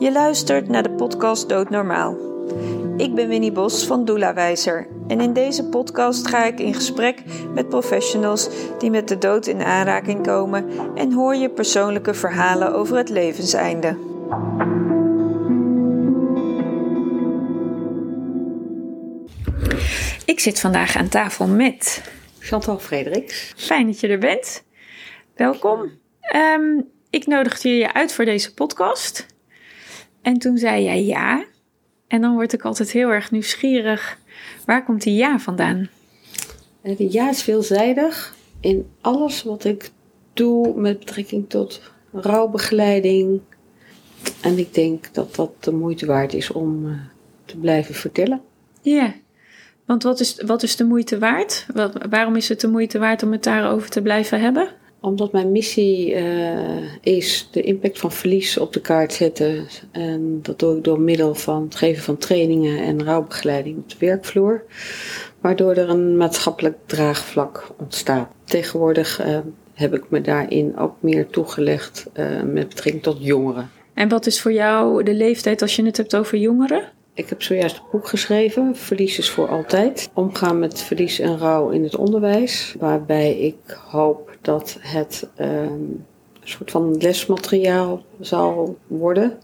Je luistert naar de podcast Doodnormaal. Ik ben Winnie Bos van Doula Wijzer en in deze podcast ga ik in gesprek met professionals die met de dood in aanraking komen en hoor je persoonlijke verhalen over het levenseinde. Ik zit vandaag aan tafel met Chantal Frederiks. Fijn dat je er bent. Welkom. Ehm, ik nodigde je uit voor deze podcast. En toen zei jij ja. En dan word ik altijd heel erg nieuwsgierig. Waar komt die ja vandaan? Eh, Die ja is veelzijdig. In alles wat ik doe met betrekking tot rouwbegeleiding. En ik denk dat dat de moeite waard is om eh, te blijven vertellen. Ja. Want wat is, wat is de moeite waard? Wa- Waarom is het de moeite waard om het daarover te blijven hebben? Omdat mijn missie eh, is de impact van verlies op de kaart zetten. En dat doe ik door middel van het geven van trainingen en rouwbegeleiding op de werkvloer. Waardoor er een maatschappelijk draagvlak ontstaat. Tegenwoordig eh, heb ik me daarin ook meer toegelegd eh, met betrekking tot jongeren. En wat is voor jou de leeftijd als je het hebt over jongeren? Ik heb zojuist een boek geschreven, Verlies is voor altijd. Omgaan met verlies en rouw in het onderwijs. Waarbij ik hoop dat het ehm, een soort van lesmateriaal zal worden.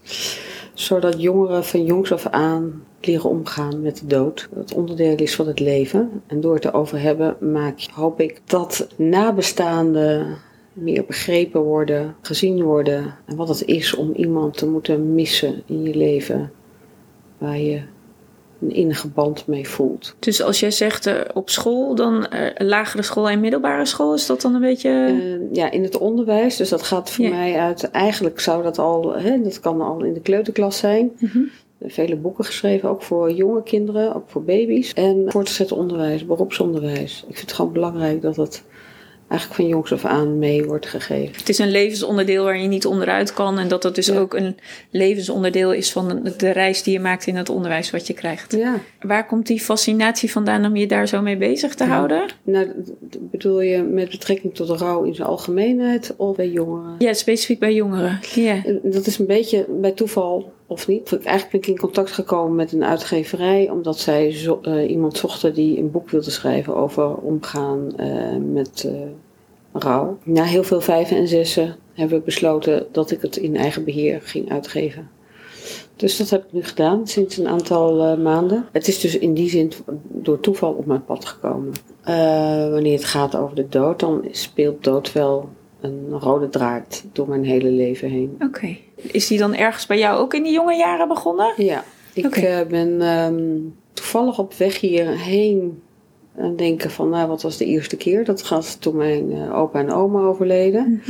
Zodat jongeren van jongs af aan leren omgaan met de dood. Dat onderdeel is van het leven. En door het erover hebben maak, hoop ik dat nabestaanden meer begrepen worden, gezien worden. En wat het is om iemand te moeten missen in je leven waar je een innige band mee voelt. Dus als jij zegt eh, op school, dan eh, lagere school en middelbare school, is dat dan een beetje. Eh, ja, in het onderwijs, dus dat gaat voor mij uit. Eigenlijk zou dat al, hè, dat kan al in de kleuterklas zijn. Mhm. Zijn Vele boeken geschreven, ook voor jonge kinderen, ook voor baby's. En voortgezet onderwijs, beroepsonderwijs. Ik vind het gewoon belangrijk dat het eigenlijk van jongs af aan mee wordt gegeven. Het is een levensonderdeel waar je niet onderuit kan. En dat dat dus Ja. ook een levensonderdeel is van de- reis die je maakt in het onderwijs wat je krijgt. Ja, Waar komt die fascinatie vandaan om je daar zo mee bezig te Ja. houden? nou bedoel je met betrekking tot de rouw in zijn algemeenheid of bij jongeren? Ja, specifiek bij jongeren. Ja. Dat is een beetje bij toeval of niet. Eigenlijk ben ik in contact gekomen met een uitgeverij omdat zij eh, iemand zochten die een boek wilde schrijven over omgaan eh, met eh, rouw. Na heel veel vijven en zessen hebben we besloten dat ik het in eigen beheer ging uitgeven. Dus dat heb ik nu gedaan sinds een aantal maanden. Het is dus in die zin door toeval op mijn pad gekomen. Wanneer het gaat over de dood, dan speelt dood wel een rode draad door mijn hele leven heen. Oké. Is die dan ergens bij jou ook in die jonge jaren begonnen? Ja, ik eh, ben ehm, toevallig op weg hierheen aan denken van, nou, wat was de eerste keer? Dat gaat toen mijn eh, opa en oma overleden.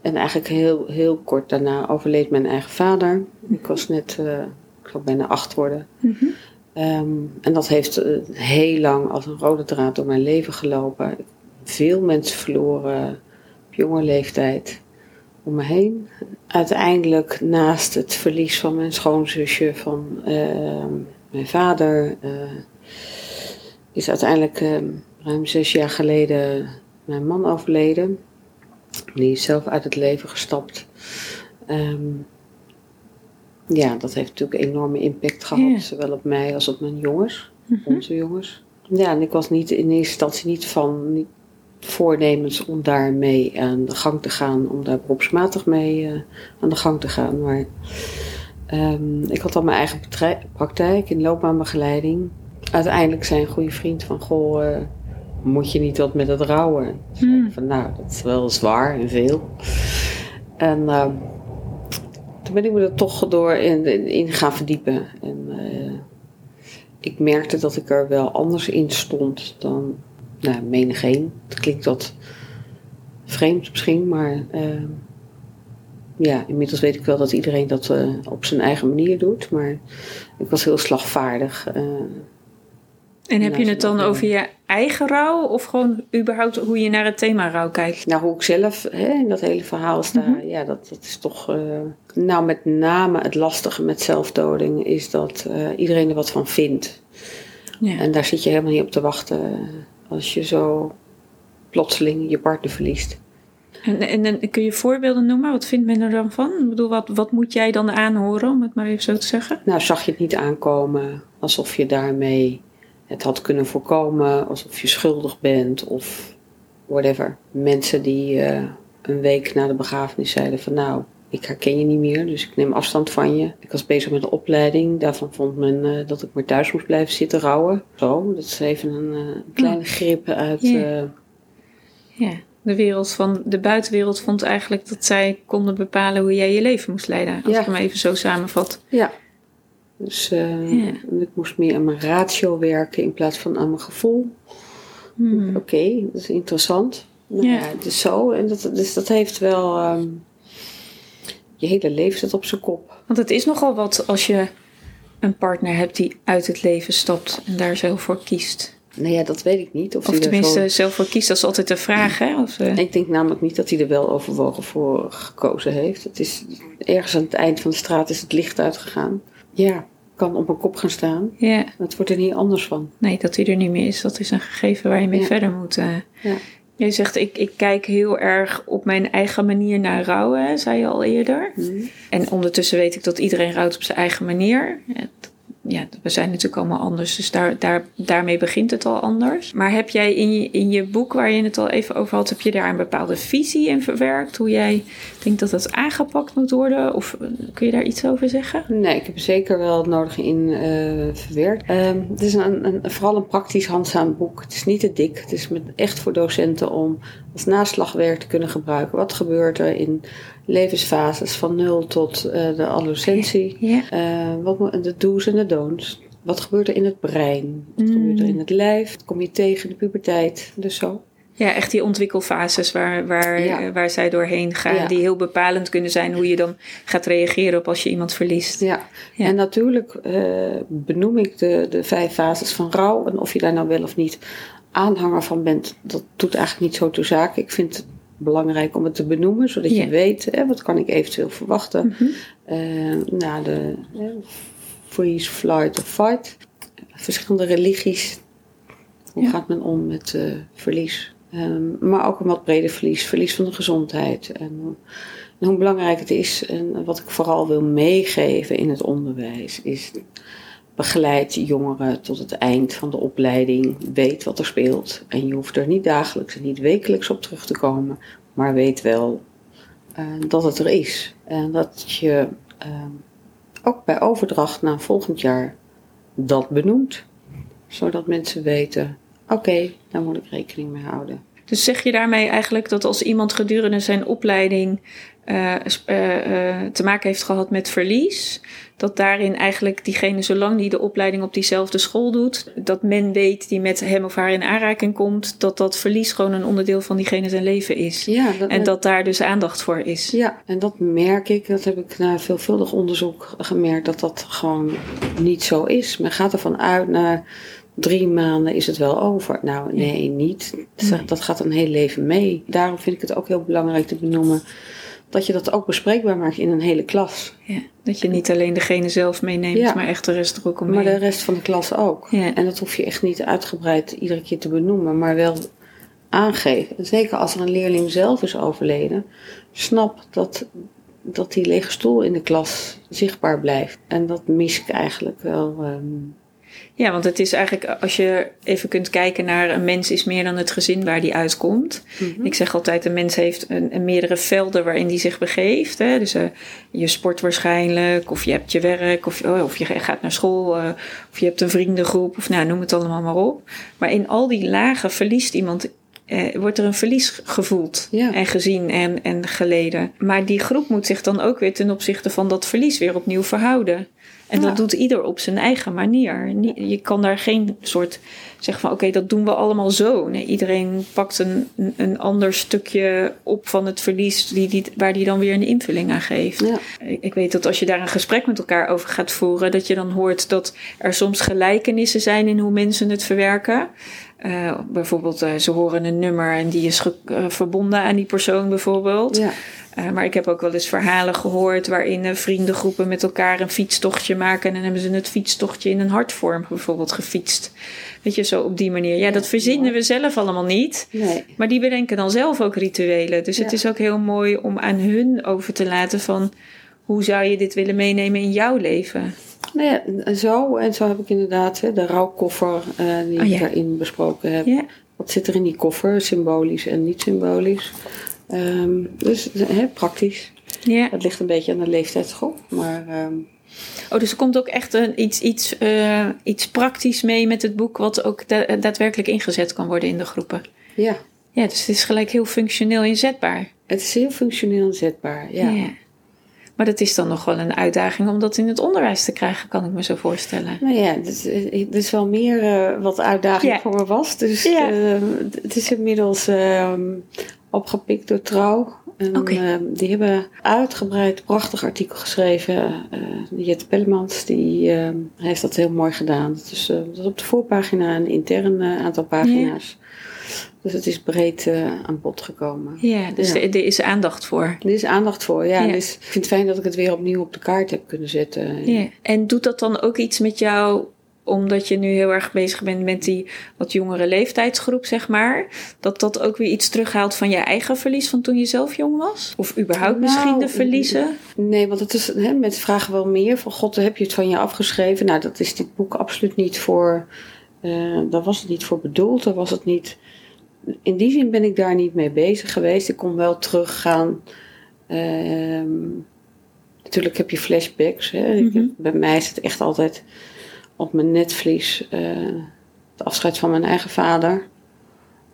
En eigenlijk heel, heel kort daarna overleed mijn eigen vader. Ik was net, eh, ik zou bijna acht worden. Mhm. Ehm, en dat heeft eh, heel lang als een rode draad door mijn leven gelopen. Veel mensen verloren op jonge leeftijd om me heen. Uiteindelijk naast het verlies van mijn schoonzusje, van ehm, mijn vader, eh, is uiteindelijk ehm, ruim zes jaar geleden mijn man overleden. Die is zelf uit het leven gestapt. Ehm, ja, dat heeft natuurlijk een enorme impact gehad, zowel op mij als op mijn jongens, Mhm. onze jongens. Ja, en ik was niet in eerste instantie niet van niet voornemens om daarmee aan de gang te gaan, om daar beroepsmatig mee eh, aan de gang te gaan. Maar ehm, ik had al mijn eigen praktijk in loopbaanbegeleiding. Uiteindelijk zei een goede vriend van, goh, eh, moet je niet wat met het rouwen? Ik Hmm. van, nou, dat is wel zwaar en veel. En ehm, toen ben ik me er toch door in, in, in gaan verdiepen. En eh, ik merkte dat ik er wel anders in stond dan nou, menigeen. Het klinkt wat vreemd misschien, maar ehm, ja, inmiddels weet ik wel dat iedereen dat eh, op zijn eigen manier doet. Maar ik was heel slagvaardig. eh, En heb je het dan over je eigen rouw of gewoon überhaupt hoe je naar het thema rouw kijkt? Nou, hoe ik zelf hè, in dat hele verhaal sta, Mhm. ja, dat, dat is toch. eh, nou, met name het lastige met zelfdoding is dat iedereen er wat van vindt. Ja. En daar zit je helemaal niet op te wachten als je zo plotseling je partner verliest. En, en, en kun je voorbeelden noemen? Wat vindt men er dan van? Ik bedoel, wat, wat moet jij dan aanhoren, om het maar even zo te zeggen? Nou, zag je het niet aankomen alsof je daarmee het had kunnen voorkomen, alsof je schuldig bent of whatever. Mensen die uh, een week na de begrafenis zeiden van nou, ik herken je niet meer, dus ik neem afstand van je. Ik was bezig met een opleiding. Daarvan vond men uh, dat ik maar thuis moest blijven zitten rouwen. Zo, dat is even een uh, kleine grip uit. Ja. ja. de wereld van de buitenwereld vond eigenlijk dat zij konden bepalen hoe jij je leven moest leiden. Als Ja. ik hem even zo samenvat. Ja. Dus eh, Ja. ik moest meer aan mijn ratio werken in plaats van aan mijn gevoel. Hmm. Oké, dat is interessant. Nou, Ja. is zo. En dat, dus dat heeft wel. ehm, je hele leven zit op zijn kop. Want het is nogal wat als je een partner hebt die uit het leven stapt en daar zelf voor kiest. Nou ja, dat weet ik niet. Of, tenminste, zo- zelf voor kiest, dat is altijd de vraag. Hè? Of, eh, Ik denk namelijk niet dat hij er wel overwogen voor gekozen heeft. Het is ergens aan het eind van de straat is het licht uitgegaan. Ja, kan op mijn kop gaan staan. ja, Het wordt er niet anders van. nee, dat hij er niet meer is, dat is een gegeven waar je mee Ja. verder moet. eh. Ja. Je zegt, ik, ik kijk heel erg op mijn eigen manier naar rouwen, zei je al eerder. Hm. En ondertussen weet ik dat iedereen rouwt op zijn eigen manier. Ja, we zijn natuurlijk allemaal anders, dus daar, daar, daarmee begint het al anders. Maar heb jij in je, in je boek, waar je het al even over had, heb je daar een bepaalde visie in verwerkt? Hoe jij denkt dat het aangepakt moet worden? Of eh, kun je daar iets over zeggen? Nee, ik heb er zeker wel het nodige in eh, verwerkt. Ehm, het is een, een, vooral een praktisch handzaam boek. Het is niet te dik. Het is met, echt voor docenten om als naslagwerk te kunnen gebruiken. Wat gebeurt er in levensfases van nul tot eh, de adolescentie? Ja. Eh, wat, de do's en de don'ts. Wat gebeurt er in het brein? Wat Mm. gebeurt er in het lijf? Wat kom je tegen de puberteit? Dus zo. Ja, echt die ontwikkelfases waar, waar, Ja. eh, waar zij doorheen gaan. Ja. Die heel bepalend kunnen zijn hoe je dan gaat reageren op als je iemand verliest. Ja. Ja. En natuurlijk benoem ik de, de vijf fases van rouw. En of je daar nou wel of niet aanhanger van bent, dat doet eigenlijk niet zo toe zaak. Ik vind het belangrijk om het te benoemen, zodat je weet hè, wat kan ik eventueel verwachten Mhm. eh, na de eh, freeze, flight of fight. Verschillende religies. Hoe Ja. gaat men om met eh, verlies? Ehm, maar ook een wat breder verlies. Verlies van de gezondheid. En, en hoe belangrijk het is. En wat ik vooral wil meegeven in het onderwijs is... Begeleid jongeren tot het eind van de opleiding. Weet wat er speelt. En je hoeft er niet dagelijks en niet wekelijks op terug te komen. Maar weet wel eh, dat het er is. En dat je eh, ook bij overdracht naar volgend jaar dat benoemt. Zodat mensen weten, oké, daar moet ik rekening mee houden. Dus zeg je daarmee eigenlijk dat als iemand gedurende zijn opleiding eh, eh, eh, te maken heeft gehad met verlies, dat daarin eigenlijk diegene, zolang die de opleiding op diezelfde school doet, dat men weet die met hem of haar in aanraking komt, dat dat verlies gewoon een onderdeel van diegene zijn leven is. Ja, dat, En dat daar dus aandacht voor is. ja, en dat merk ik, dat heb ik na veelvuldig onderzoek gemerkt, dat dat gewoon niet zo is. Men gaat ervan uit, na drie maanden is het wel over. Nou, nee, niet. Nee. Dat gaat een heel leven mee. Daarom vind ik het ook heel belangrijk te benoemen dat je dat ook bespreekbaar maakt in een hele klas. Ja, dat je niet alleen degene zelf meeneemt, Ja. maar echt de rest er ook omheen. Maar de rest van de klas ook. Ja. En dat hoef je echt niet uitgebreid iedere keer te benoemen, maar wel aangeven. En zeker als er een leerling zelf is overleden, snap dat, dat die lege stoel in de klas zichtbaar blijft. En dat mis ik eigenlijk wel. ehm, Ja, want het is eigenlijk, als je even kunt kijken naar een mens is meer dan het gezin waar die uitkomt. mhm. Ik zeg altijd, een mens heeft een, een meerdere velden waarin die zich begeeft. Hè? Dus eh, je sport waarschijnlijk, of je hebt je werk, of, oh, of je gaat naar school, eh, of je hebt een vriendengroep, of nou, noem het allemaal maar op. Maar in al die lagen verliest iemand, eh, wordt er een verlies gevoeld Ja. en gezien en, en geleden. Maar die groep moet zich dan ook weer ten opzichte van dat verlies weer opnieuw verhouden. En Ja. dat doet ieder op zijn eigen manier. Nie- Je kan daar geen soort zeggen van oké, dat doen we allemaal zo. Nee, iedereen pakt een, een, ander stukje op van het verlies die, die, waar die dan weer een invulling aan geeft. Ja. Ik weet dat als je daar een gesprek met elkaar over gaat voeren, dat je dan hoort dat er soms gelijkenissen zijn in hoe mensen het verwerken. Eh, bijvoorbeeld, eh, ze horen een nummer en die is eh, verbonden aan die persoon bijvoorbeeld. Ja. Maar ik heb ook wel eens verhalen gehoord waarin vriendengroepen met elkaar een fietstochtje maken. En dan hebben ze het fietstochtje in een hartvorm bijvoorbeeld gefietst. Weet je, zo op die manier. Ja, dat verzinnen we zelf allemaal niet. Nee. Maar die bedenken dan zelf ook rituelen. Dus het is ook heel mooi om aan hun over te laten van... hoe zou je dit willen meenemen in jouw leven? Nou ja, zo. En zo heb ik inderdaad hè, de rouwkoffer eh, die Oh, ik daarin besproken heb. Ja, Wat zit er in die koffer? Symbolisch en niet symbolisch. Ehm, dus hè, praktisch. ja. Het ligt een beetje aan de leeftijdsgroep. Maar ehm, Oh, dus er komt ook echt een, iets, iets, eh, iets praktisch mee met het boek... wat ook da- daadwerkelijk ingezet kan worden in de groepen. ja, Ja, dus het is gelijk heel functioneel inzetbaar. het is heel functioneel inzetbaar. Ja. Maar dat is dan nog wel een uitdaging om dat in het onderwijs te krijgen, kan ik me zo voorstellen. Nou ja, dit is wel meer eh, wat uitdaging Ja. voor me was. Dus Ja. eh, het is inmiddels ehm, opgepikt door Trouw. En, ehm, die hebben uitgebreid prachtig artikel geschreven. Jette Pellemans die ehm, heeft dat heel mooi gedaan. Dat is, eh, dat is op de voorpagina een intern eh, aantal pagina's. Dus het is breed eh, aan bod gekomen. Ja, dus Ja. Er, er is aandacht voor. Er is aandacht voor, ja. Ja. Dus ik vind het fijn dat ik het weer opnieuw op de kaart heb kunnen zetten. Ja. En doet dat dan ook iets met jou, omdat je nu heel erg bezig bent met die wat jongere leeftijdsgroep, zeg maar? Dat dat ook weer iets terughaalt van je eigen verlies van toen je zelf jong was? Of überhaupt Nou, misschien de verliezen? Nee, want het is hè, met vragen wel meer van God, heb je het van je afgeschreven? Nou, dat is dit boek absoluut niet voor. eh daar was het niet voor bedoeld. Daar was het niet. In die zin ben ik daar niet mee bezig geweest. Ik kon wel teruggaan. Ehm, natuurlijk heb je flashbacks. Hè. Mhm. bij mij is het echt altijd op mijn netvlies eh, het afscheid van mijn eigen vader.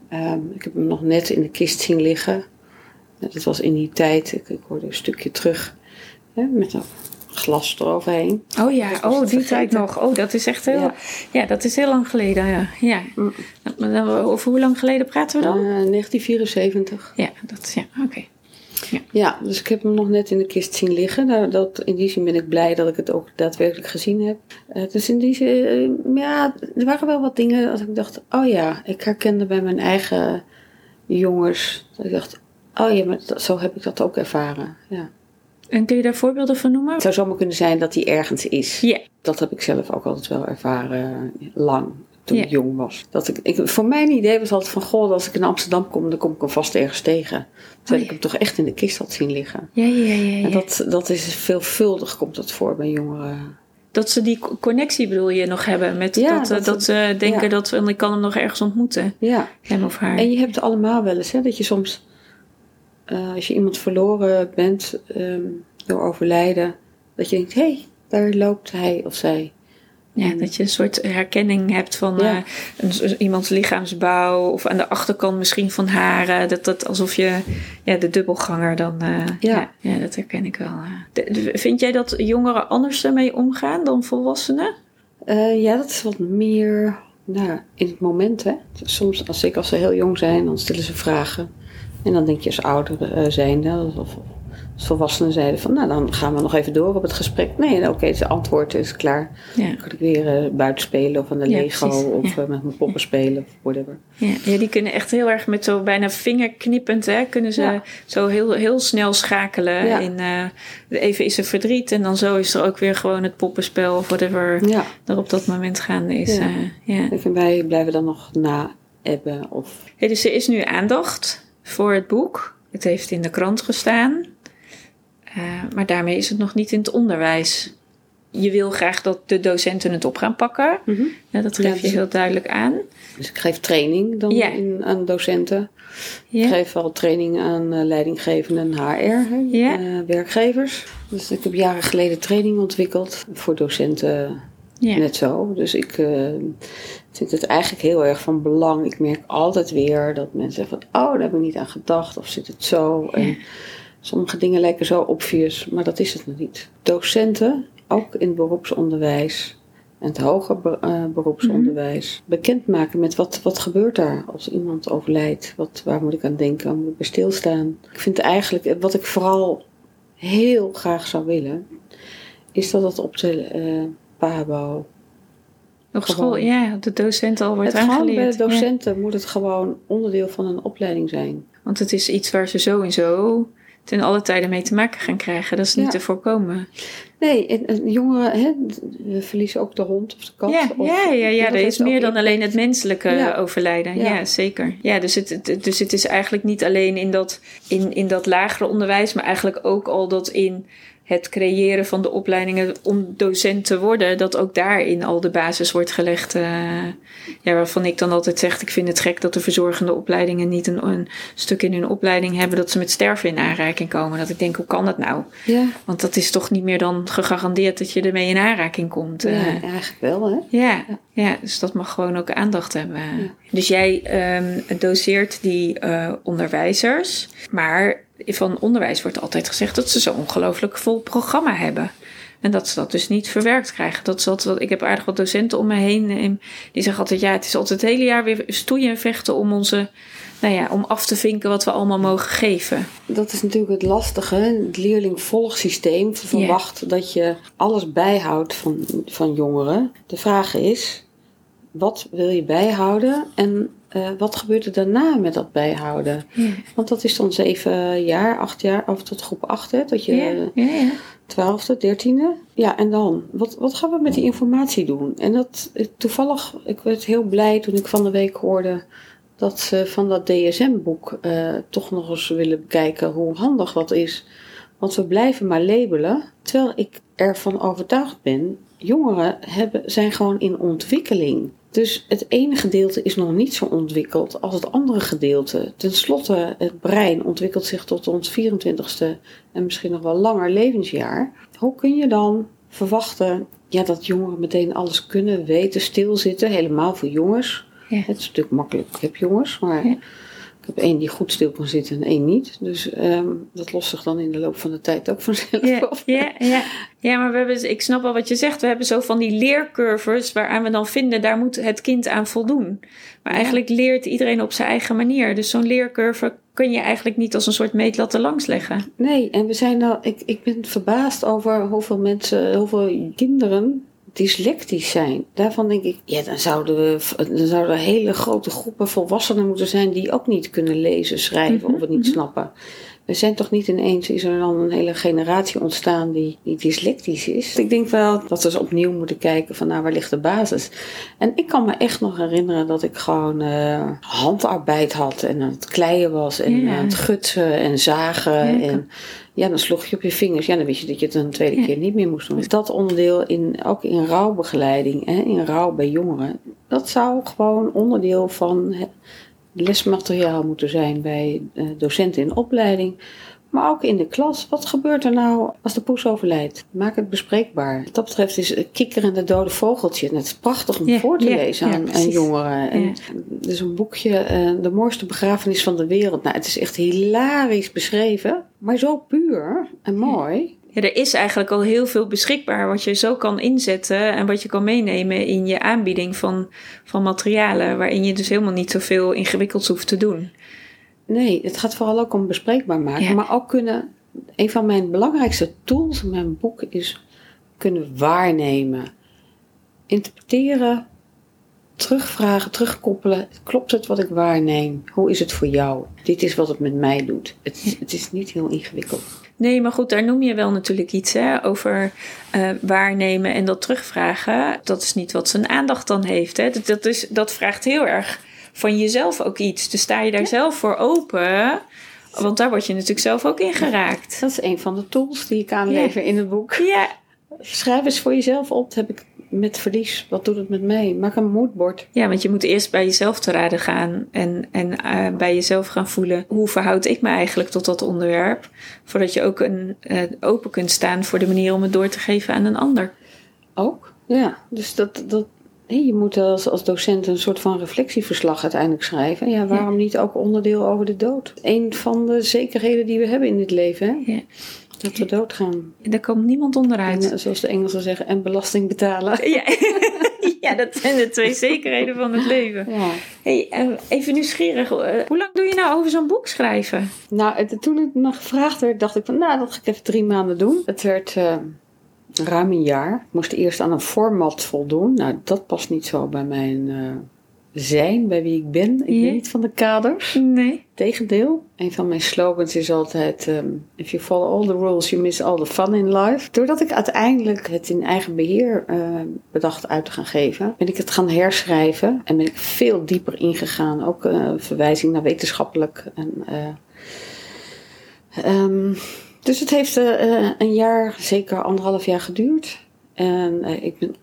Ehm, ik heb hem nog net in de kist zien liggen. Dat was in die tijd. Ik, ik hoorde een stukje terug. Hè, met een glas eroverheen. Oh ja, oh die tijd nog. Oh, dat is echt heel, ja. Ja. dat is heel lang geleden. Ja. ja. Mm. Over hoe lang geleden praten we dan? Eh, 1974. ja, dat, ja, oké. Ja, dus ik heb hem nog net in de kist zien liggen. Nou, dat, in die zin ben ik blij dat ik het ook daadwerkelijk gezien heb. Eh, dus in die zin, eh, ja, er waren wel wat dingen dat ik dacht, oh ja, ik herkende bij mijn eigen jongens. Dat ik dacht, oh ja, maar dat- zo heb ik dat ook ervaren. Ja. En kun je daar voorbeelden van noemen? Het zou zomaar kunnen zijn dat hij ergens is. Ja. Dat heb ik zelf ook altijd wel ervaren, eh, lang, toen ik jong was. Dat ik, ik, voor mijn idee was altijd van, goh, als ik in Amsterdam kom, dan kom ik hem vast ergens tegen. Terwijl Oh, ik hem toch echt in de kist had zien liggen. Ja, ja, ja. ja. En dat, dat is veelvuldig komt dat voor bij jongeren. Dat ze die co- connectie bedoel je nog hebben met Ja, dat, eh, dat dat, ze denken ja. dat ik kan hem nog ergens ontmoeten. Ja, Hem of haar. en je hebt het allemaal wel eens, hè, dat je soms, eh, als je iemand verloren bent ehm, door overlijden, dat je denkt, hé, hey, daar loopt hij of zij. ja, dat je een soort herkenning hebt van Ja. eh, een, iemands lichaamsbouw of aan de achterkant misschien van haren. Dat, dat alsof je ja, de dubbelganger dan. eh, ja. Ja. ja, dat herken ik wel. De- de- vind jij dat jongeren anders ermee omgaan dan volwassenen? Ja, dat is wat meer nou, in het moment. Hè. Soms, als, zeker als ze heel jong zijn, dan stellen ze vragen. En dan denk je als ouder eh zijnde, of, als volwassenen zeiden van, nou dan gaan we nog even door op het gesprek. Nee, oké, het antwoord is klaar. Ja. Dan kan ik weer eh, buiten spelen of aan de Ja, Lego precies. of Ja. eh, met mijn poppen spelen of whatever. Ja, die kunnen echt heel erg met zo bijna vingerknippend, hè, kunnen ze zo heel, heel snel schakelen. In, even is er verdriet en dan zo is er ook weer gewoon het poppenspel of whatever Ja, er op dat moment gaande is. Ja. en wij blijven dan nog na ebben of... Hey, dus er is nu aandacht voor het boek. Het heeft in de krant gestaan. Eh, maar daarmee is het nog niet in het onderwijs. Je wil graag dat de docenten het op gaan pakken. Ja, dat geef je dus- heel duidelijk aan. Dus ik geef training dan Ja. in, aan docenten. Ik Ja. geef wel training aan eh, leidinggevenden en HR, eh, werkgevers. Dus ik heb jaren geleden training ontwikkeld voor docenten net zo. Dus ik vind het eigenlijk heel erg van belang. Ik merk altijd weer dat mensen zeggen van... oh, daar heb ik niet aan gedacht of zit het zo. En sommige dingen lijken zo obvious, maar dat is het nog niet. Docenten, ook in het beroepsonderwijs... En het hoger eh, beroepsonderwijs. Bekendmaken met wat, wat gebeurt daar als iemand overlijdt. Wat, waar moet ik aan denken? Waar moet ik bij stilstaan? Ik vind eigenlijk, wat ik vooral heel graag zou willen, is dat het op de eh PABO, Op school, ja, de docenten al wordt het aangeleerd. bij de Ja. docenten moet het gewoon onderdeel van een opleiding zijn. Want het is iets waar ze zo en zo ten alle tijden mee te maken gaan krijgen. Dat is niet Ja. te voorkomen. Nee, en, en jongeren hè, we verliezen ook de hond of de kat. Ja, of, ja, ja, ja, dat er is meer dan alleen het menselijke Ja. overlijden. Ja. Ja. zeker. Ja, dus het, het- dus het is eigenlijk niet alleen in dat, in, in dat lagere onderwijs, maar eigenlijk ook al dat in het creëren van de opleidingen om docent te worden, dat ook daarin al de basis wordt gelegd. eh, ja, waarvan ik dan altijd zeg, ik vind het gek dat de verzorgende opleidingen niet een, een stuk in hun opleiding hebben dat ze met sterven in aanraking komen. Dat ik denk, hoe kan dat nou? Ja, Want dat is toch niet meer dan gegarandeerd dat je ermee in aanraking komt. ja, eh. eigenlijk wel, hè? Ja, ja, dus dat mag gewoon ook aandacht hebben. Dus jij ehm, doseert die eh, onderwijzers, maar van onderwijs wordt altijd gezegd dat ze zo ongelooflijk vol programma hebben. En dat ze dat dus niet verwerkt krijgen. Dat altijd, ik heb aardig wat docenten om me heen en die zeggen altijd: ja, het is altijd het hele jaar weer stoeien en vechten om onze, nou ja, om af te vinken wat we allemaal mogen geven. Dat is natuurlijk het lastige. Het leerling-volgsysteem verwacht dat je alles bijhoudt van, van jongeren. De vraag is, wat wil je bijhouden en eh, wat gebeurt er daarna met dat bijhouden? Ja, Want dat is dan zeven jaar, acht jaar, of tot groep acht, hè? Dat je ja, ja. ja. twaalfde, dertiende. Ja, en dan? Wat, wat gaan we met die informatie doen? En dat, eh, toevallig, ik werd heel blij toen ik van de week hoorde dat ze van dat DSM-boek eh, toch nog eens willen bekijken hoe handig dat is. Want we blijven maar labelen, terwijl ik ervan overtuigd ben, jongeren hebben, zijn gewoon in ontwikkeling. Dus het ene gedeelte is nog niet zo ontwikkeld als het andere gedeelte. Ten slotte, het brein ontwikkelt zich tot ons 24ste en misschien nog wel langer levensjaar. Hoe kun je dan verwachten ja, dat jongeren meteen alles kunnen, weten, stilzitten? Helemaal voor jongens. Ja. Het is natuurlijk makkelijk. Ik heb jongens, maar Ja. Ik heb één die goed stil kan zitten en één niet. Dus ehm, dat lost zich dan in de loop van de tijd ook vanzelf Ja, op. ja, ja. ja, maar we hebben, ik snap wel wat je zegt. We hebben zo van die leercurves waaraan we dan vinden, daar moet het kind aan voldoen. Maar eigenlijk leert iedereen op zijn eigen manier. Dus zo'n leercurve kun je eigenlijk niet als een soort meetlat er langs leggen. Nee, en we zijn nou, ik, ik ben verbaasd over hoeveel mensen, hoeveel kinderen dyslectisch zijn. Daarvan denk ik, ja, dan zouden, we, dan zouden hele grote groepen volwassenen moeten zijn die ook niet kunnen lezen, schrijven Mhm, of het niet mhm. snappen. We zijn toch niet ineens, is er dan een hele generatie ontstaan die, die dyslectisch is. Ik denk wel dat we eens opnieuw moeten kijken van nou, waar ligt de basis? En ik kan me echt nog herinneren dat ik gewoon eh, handarbeid had en aan het kleien was en Ja. aan het gutsen en zagen. Ja, en ja, dan sloeg je op je vingers. Ja, dan wist je dat je het een tweede Ja. keer niet meer moest doen. Dus dat onderdeel, in, ook in rouwbegeleiding, hè, in rouw bij jongeren, dat zou gewoon onderdeel van lesmateriaal moeten zijn bij eh, docenten in opleiding. Maar ook in de klas. Wat gebeurt er nou als de poes overlijdt? Maak het bespreekbaar. Wat dat betreft is Kikker en de dode vogeltje. Het is prachtig om voor te lezen ja, aan, jongeren. En is een boekje, eh, De mooiste begrafenis van de wereld. Nou, het is echt hilarisch beschreven. Maar zo puur en mooi. Ja, er is eigenlijk al heel veel beschikbaar wat je zo kan inzetten en wat je kan meenemen in je aanbieding van, van materialen, waarin je dus helemaal niet zoveel ingewikkelds hoeft te doen. Nee, het gaat vooral ook om bespreekbaar maken. Ja. Maar ook kunnen. Een van mijn belangrijkste tools in mijn boek is kunnen waarnemen. Interpreteren, terugvragen, terugkoppelen. Klopt het wat ik waarneem? Hoe is het voor jou? Dit is wat het met mij doet. Het, het is niet heel ingewikkeld. Nee, maar goed, daar noem je wel natuurlijk iets hè, over eh, waarnemen en dat terugvragen. Dat is niet wat zijn aandacht dan heeft. Hè. Dat, dat, is, dat vraagt heel erg van jezelf ook iets. Dus sta je daar zelf voor open, want daar word je natuurlijk zelf ook in geraakt. Dat is een van de tools die ik aanlever in het boek. Ja, Schrijf eens voor jezelf op. Dat heb ik met verlies. Wat doet het met mij? Maak een moodboard. Ja, want je moet eerst bij jezelf te raden gaan en, en eh, bij jezelf gaan voelen hoe verhoud ik me eigenlijk tot dat onderwerp, voordat je ook een, eh, open kunt staan voor de manier om het door te geven aan een ander. Ook, ja. Dus dat, dat, je moet als, als docent een soort van reflectieverslag uiteindelijk schrijven. Ja, waarom niet ook onderdeel over de dood? Een van de zekerheden die we hebben in dit leven, hè? Ja. Dat we doodgaan. En daar komt niemand onderuit. En, eh, zoals de Engelsen zeggen, en belasting betalen. Ja. ja, dat zijn de twee zekerheden van het leven. Ja. Hey, eh, even nieuwsgierig, eh, hoe lang doe je nou over zo'n boek schrijven? Nou, het- toen het me gevraagd werd, dacht ik van, nou, dat ga ik even drie maanden doen. Het werd ruim een jaar. Ik moest eerst aan een format voldoen. Nou, dat past niet zo bij mijn zijn, bij wie ik ben. Ik Ja. ben niet van de kaders. Nee. Tegendeel. Een van mijn slogans is altijd: ehm, If you follow all the rules, you miss all the fun in life. Doordat ik uiteindelijk het in eigen beheer eh, bedacht uit te gaan geven, ben ik het gaan herschrijven en ben ik veel dieper ingegaan. Ook eh, verwijzing naar wetenschappelijk. En, eh, ehm, dus het heeft eh, een jaar, zeker anderhalf jaar geduurd. En ik ben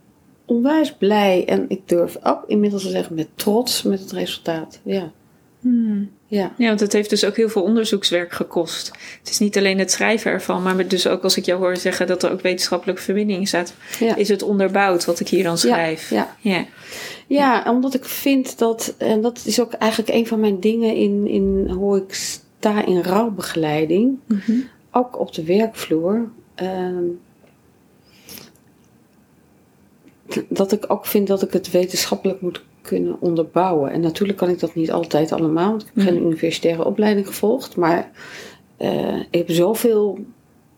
onwijs blij en ik durf ook inmiddels te zeggen met trots met het resultaat. Ja. Hmm. Ja. Ja, want het heeft dus ook heel veel onderzoekswerk gekost. Het is niet alleen het schrijven ervan, maar dus ook als ik jou hoor zeggen dat er ook wetenschappelijke verbinding in staat, Ja. is het onderbouwd wat ik hier dan schrijf. Ja, ja. ja, omdat ik vind dat, en dat is ook eigenlijk een van mijn dingen in, in hoe ik sta in rouwbegeleiding, Mhm. ook op de werkvloer. ehm, dat ik ook vind dat ik het wetenschappelijk moet kunnen onderbouwen. En natuurlijk kan ik dat niet altijd allemaal, want ik heb geen universitaire opleiding gevolgd. Maar eh, ik heb zoveel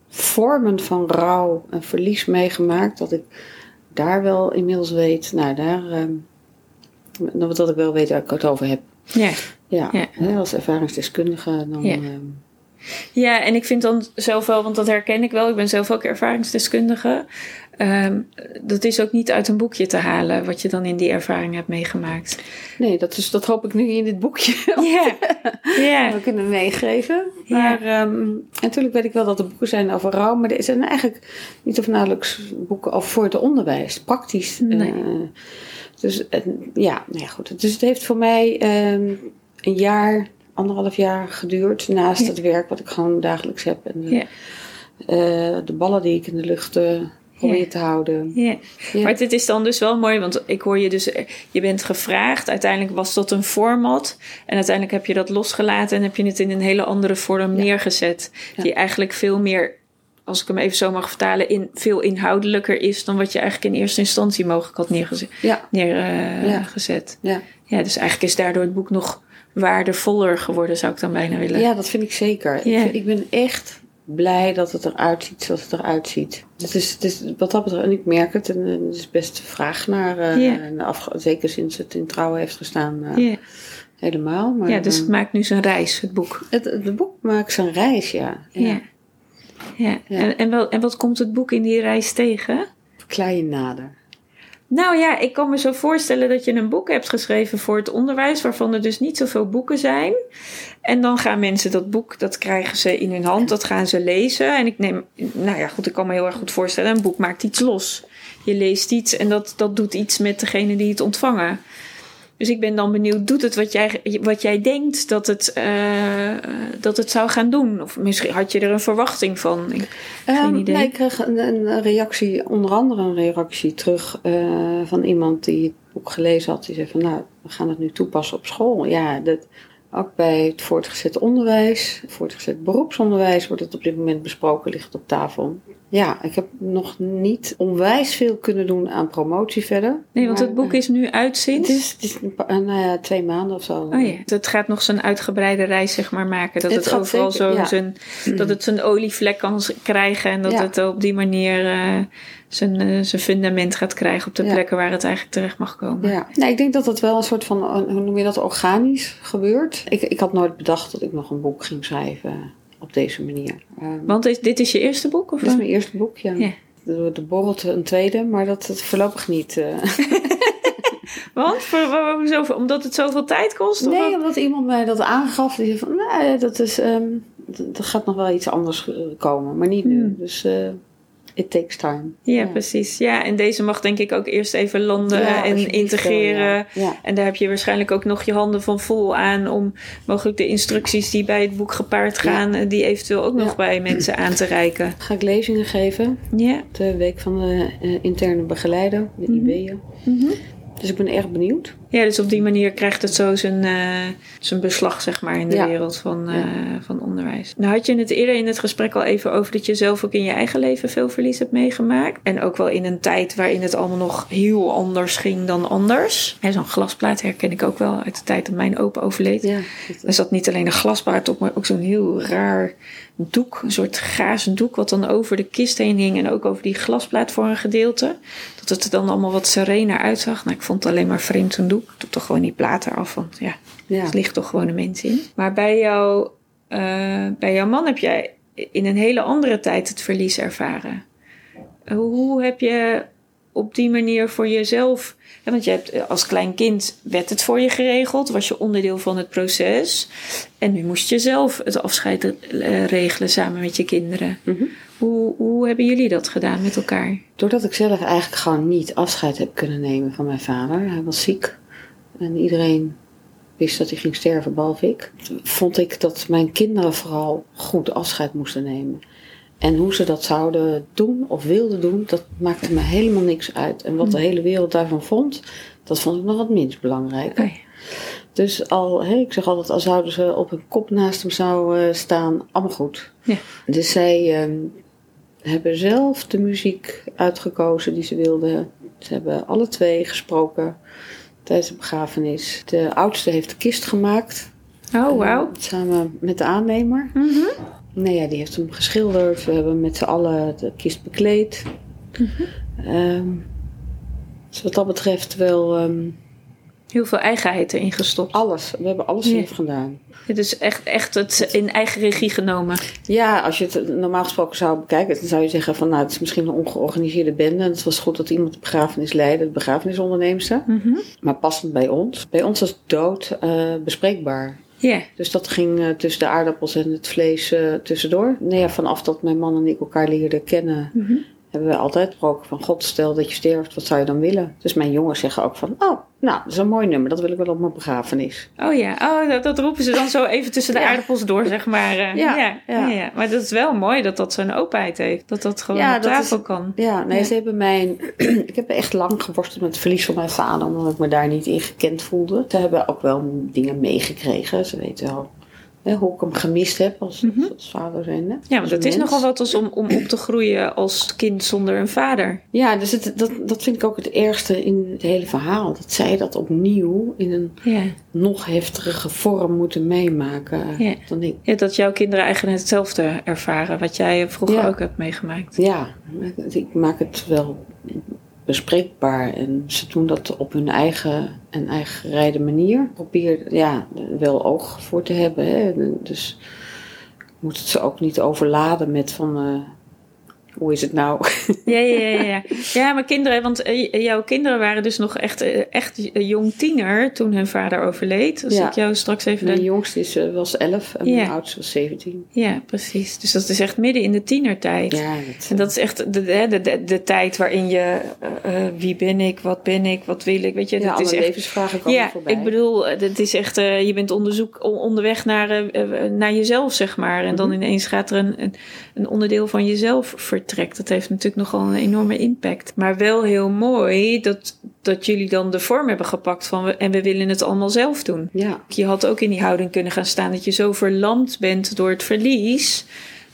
vormen van rouw en verlies meegemaakt dat ik daar wel inmiddels weet, nou daar, ehm, dat dat ik wel weet waar ik het over heb. Ja. Ja, Ja. hè, als ervaringsdeskundige dan. Ja. ehm, ja, en ik vind dan zelf wel, want dat herken ik wel, ik ben zelf ook ervaringsdeskundige. Ehm, dat is ook niet uit een boekje te halen, wat je dan in die ervaring hebt meegemaakt. nee, dat, is, dat hoop ik nu in dit boekje Ja, we kunnen meegeven. Maar ehm, natuurlijk weet ik wel dat er boeken zijn over rouw, maar er zijn eigenlijk niet of nauwelijks boeken over voor het onderwijs, praktisch. Nee. eh, dus ja, nou ja, goed. Dus het heeft voor mij ehm, een jaar, anderhalf jaar geduurd naast het werk wat ik gewoon dagelijks heb. En eh, de ballen die ik in de lucht eh, probeer Ja. te houden. Ja. Ja. Maar dit is dan dus wel mooi, want ik hoor je dus, je bent gevraagd. Uiteindelijk was dat een format. En uiteindelijk heb je dat losgelaten en heb je het in een hele andere vorm neergezet. Ja. Die eigenlijk veel meer, als ik hem even zo mag vertalen, in, veel inhoudelijker is dan wat je eigenlijk in eerste instantie mogelijk had neergezet. Ja, Neer, eh, Ja. ja. ja, dus eigenlijk is daardoor het boek nog waardevoller geworden, zou ik dan bijna willen. Ja, dat vind ik zeker. Ik, ik ben echt blij dat het eruit ziet zoals het eruit ziet. Het is, het is wat dat betreft, en ik merk het, en eh, er is best vraag naar, en afge- zeker sinds het in trouwen heeft gestaan, eh, helemaal. Maar, ja, dus het maakt nu zijn reis, het boek. het, het boek maakt zijn reis, ja. Ja. ja. Ja. En, en, wel, en wat komt het boek in die reis tegen? Je nader. Nou ja, ik kan me zo voorstellen dat je een boek hebt geschreven voor het onderwijs, waarvan er dus niet zoveel boeken zijn. En dan gaan mensen dat boek, dat krijgen ze in hun hand, dat gaan ze lezen. En ik neem, nou ja, goed, ik kan me heel erg goed voorstellen, een boek maakt iets los. Je leest iets en dat, dat doet iets met degene die het ontvangen. Dus ik ben dan benieuwd, doet het wat jij, wat jij denkt dat het, eh, dat het zou gaan doen? Of misschien had je er een verwachting van? Ik- Geen Ehm, idee. nee, ik kreeg een, een reactie, onder andere een reactie terug eh, van iemand die het boek gelezen had. Die zei van, nou, we gaan het nu toepassen op school. Ja, dat, ook bij het voortgezet onderwijs, voortgezet beroepsonderwijs wordt het op dit moment besproken, ligt op tafel. Ja, ik heb nog niet onwijs veel kunnen doen aan promotie verder. Nee, want het boek is nu uit eh, sinds... Het is, het is een paar- eh, nou ja, twee maanden of zo. Oh ja, het gaat nog zijn uitgebreide reis zeg maar maken. Dat Het overal zeker, zo ja. zijn, dat het zijn olievlek kan krijgen en dat Ja. het op die manier eh, zijn, eh, zijn fundament gaat krijgen op de plekken waar het eigenlijk terecht mag komen. Ja, nee, ik denk dat het wel een soort van, eh, hoe noem je dat, organisch gebeurt. Ik, ik had nooit bedacht dat ik nog een boek ging schrijven op deze manier. Ehm, Want is, dit is je eerste boek? Of dit is mijn eerste boek, ja. Ja. Er, er borrelt een tweede, maar dat, dat voorlopig niet. eh. Want? Voor? Omdat het zoveel tijd kost? Of Nee, wat? omdat iemand mij dat aangaf. Die zei van, nee, dat is, ehm, d- er gaat nog wel iets anders eh, komen, maar niet nu. Hmm. Dus eh, it takes time. Ja, precies. Ja, en deze mag denk ik ook eerst even landen Ja, en integreren. ja. En daar heb je waarschijnlijk ook nog je handen van vol aan om mogelijk de instructies die bij het boek gepaard gaan, eh, die eventueel ook nog bij mensen aan te reiken. Ga ik lezingen geven. Ja. De week van de eh, interne begeleider, de Mhm. IB'en. Mhm. Dus ik ben erg benieuwd. Ja, dus op die manier krijgt het zo zijn, eh, zijn beslag, zeg maar, in de Ja. wereld van, eh, Ja. van onderwijs. Nou had je het eerder in het gesprek al even over dat je zelf ook in je eigen leven veel verlies hebt meegemaakt. En ook wel in een tijd waarin het allemaal nog heel anders ging dan anders. Zo'n glasplaat herken ik ook wel uit de tijd dat mijn opa overleed. Ja, Er zat niet alleen een glasplaat op, maar ook zo'n heel raar doek. Een soort gazen doek wat dan over de kist heen hing. En ook over die glasplaat voor een gedeelte. Dat het er dan allemaal wat serener uitzag. Nou, ik vond het alleen maar vreemd zo'n doek. Doe toch gewoon die plaat eraf, want ja, ja. er ligt toch gewoon een mens in. Maar bij, jou, eh, bij jouw man heb jij in een hele andere tijd het verlies ervaren. Hoe heb je op die manier voor jezelf... Want je hebt eh, als klein kind werd het voor je geregeld. Was je onderdeel van het proces. En nu moest je zelf het afscheid eh, regelen samen met je kinderen. Mhm. Hoe, hoe hebben jullie dat gedaan met elkaar? Doordat ik zelf eigenlijk gewoon niet afscheid heb kunnen nemen van mijn vader. Hij was ziek. En iedereen wist dat hij ging sterven, behalve ik. Vond ik dat mijn kinderen vooral goed afscheid moesten nemen. En hoe ze dat zouden doen of wilden doen, dat maakte me helemaal niks uit. En wat de hele wereld daarvan vond, dat vond ik nog wat minst belangrijk. Dus al, ik zeg altijd, al zouden ze op hun kop naast hem zouden staan, allemaal goed. Ja. Dus zij ehm, hebben zelf de muziek uitgekozen die ze wilden. Ze hebben alle twee gesproken tijdens de begrafenis. De oudste heeft de kist gemaakt. Oh, wauw. eh, Samen met de aannemer. Mhm. Nee, ja, die heeft hem geschilderd. We hebben met z'n allen de kist bekleed. Ehm, dus wat dat betreft wel ehm, Heel veel eigenheid erin gestopt. alles. We hebben alles Ja. zelf gedaan. Het is echt, echt het in eigen regie genomen. Ja, als je het normaal gesproken zou bekijken, dan zou je zeggen van nou, het is misschien een ongeorganiseerde bende. En het was goed dat iemand de begrafenis leidde, de begrafenisonderneemster. Mhm. Maar passend bij ons. Bij ons was dood eh, bespreekbaar. Ja. Dus dat ging eh, tussen de aardappels en het vlees eh, tussendoor. Nee, ja, vanaf dat mijn man en ik elkaar leerden kennen, Mhm. Hebben we altijd gesproken van God, stel dat je sterft, wat zou je dan willen? Dus mijn jongens zeggen ook van, oh, nou, dat is een mooi nummer, dat wil ik wel op mijn begrafenis. Oh ja, oh, dat, dat roepen ze dan zo even tussen de Ja. aardappels door, zeg maar. eh. Ja, ja, ja. ja. Maar dat is wel mooi dat dat zo'n openheid heeft. Dat dat gewoon op tafel is- kan. Ja, nee, Ja. ze hebben mijn. ik heb echt lang geworsteld met het verlies van mijn vader, omdat ik me daar niet in gekend voelde. Ze hebben ook wel dingen meegekregen. Ze weten wel hè, hoe ik hem gemist heb als, Mhm. als vader zijnde. Ja, want het is nogal wat als om, om op te groeien als kind zonder een vader. Ja, dus het, dat, dat vind ik ook het ergste in het hele verhaal. Dat zij dat opnieuw in een Ja. nog heftigere vorm moeten meemaken Ja. dan ik. ja, dat jouw kinderen eigenlijk hetzelfde ervaren. Wat jij vroeger ook hebt meegemaakt. Ja, ik maak het wel bespreekbaar. En ze doen dat op hun eigen en eigen gereide manier. Probeer ja, wel oog voor te hebben. Hè. Dus ik moet het ze ook niet overladen met van... eh, hoe is het nou? Ja, ja, ja, ja. Ja, maar kinderen, want eh, jouw kinderen waren dus nog echt, eh, echt jong tiener toen hun vader overleed. Als Ja. ik jou straks even... Mijn de- jongste is, eh, was 11 en Ja. mijn oudste was 17. Ja, precies. Dus dat is echt midden in de tienertijd. Ja, dat, En dat is echt de, de, de, de, tijd waarin je... wie ben ik? Wat ben ik? Wat wil ik? Weet je, ja, dat is echt... levensvragen komen Ja, voorbij. ik bedoel, het is echt, je bent onderzoek, on- onderweg naar, naar jezelf, zeg maar. En dan Mhm. ineens gaat er een, een, een onderdeel van jezelf vertrekt. Dat heeft natuurlijk nogal een enorme impact. Maar wel heel mooi dat, dat jullie dan de vorm hebben gepakt van, we- en we willen het allemaal zelf doen. Ja, Je had ook in die houding kunnen gaan staan dat je zo verlamd bent door het verlies.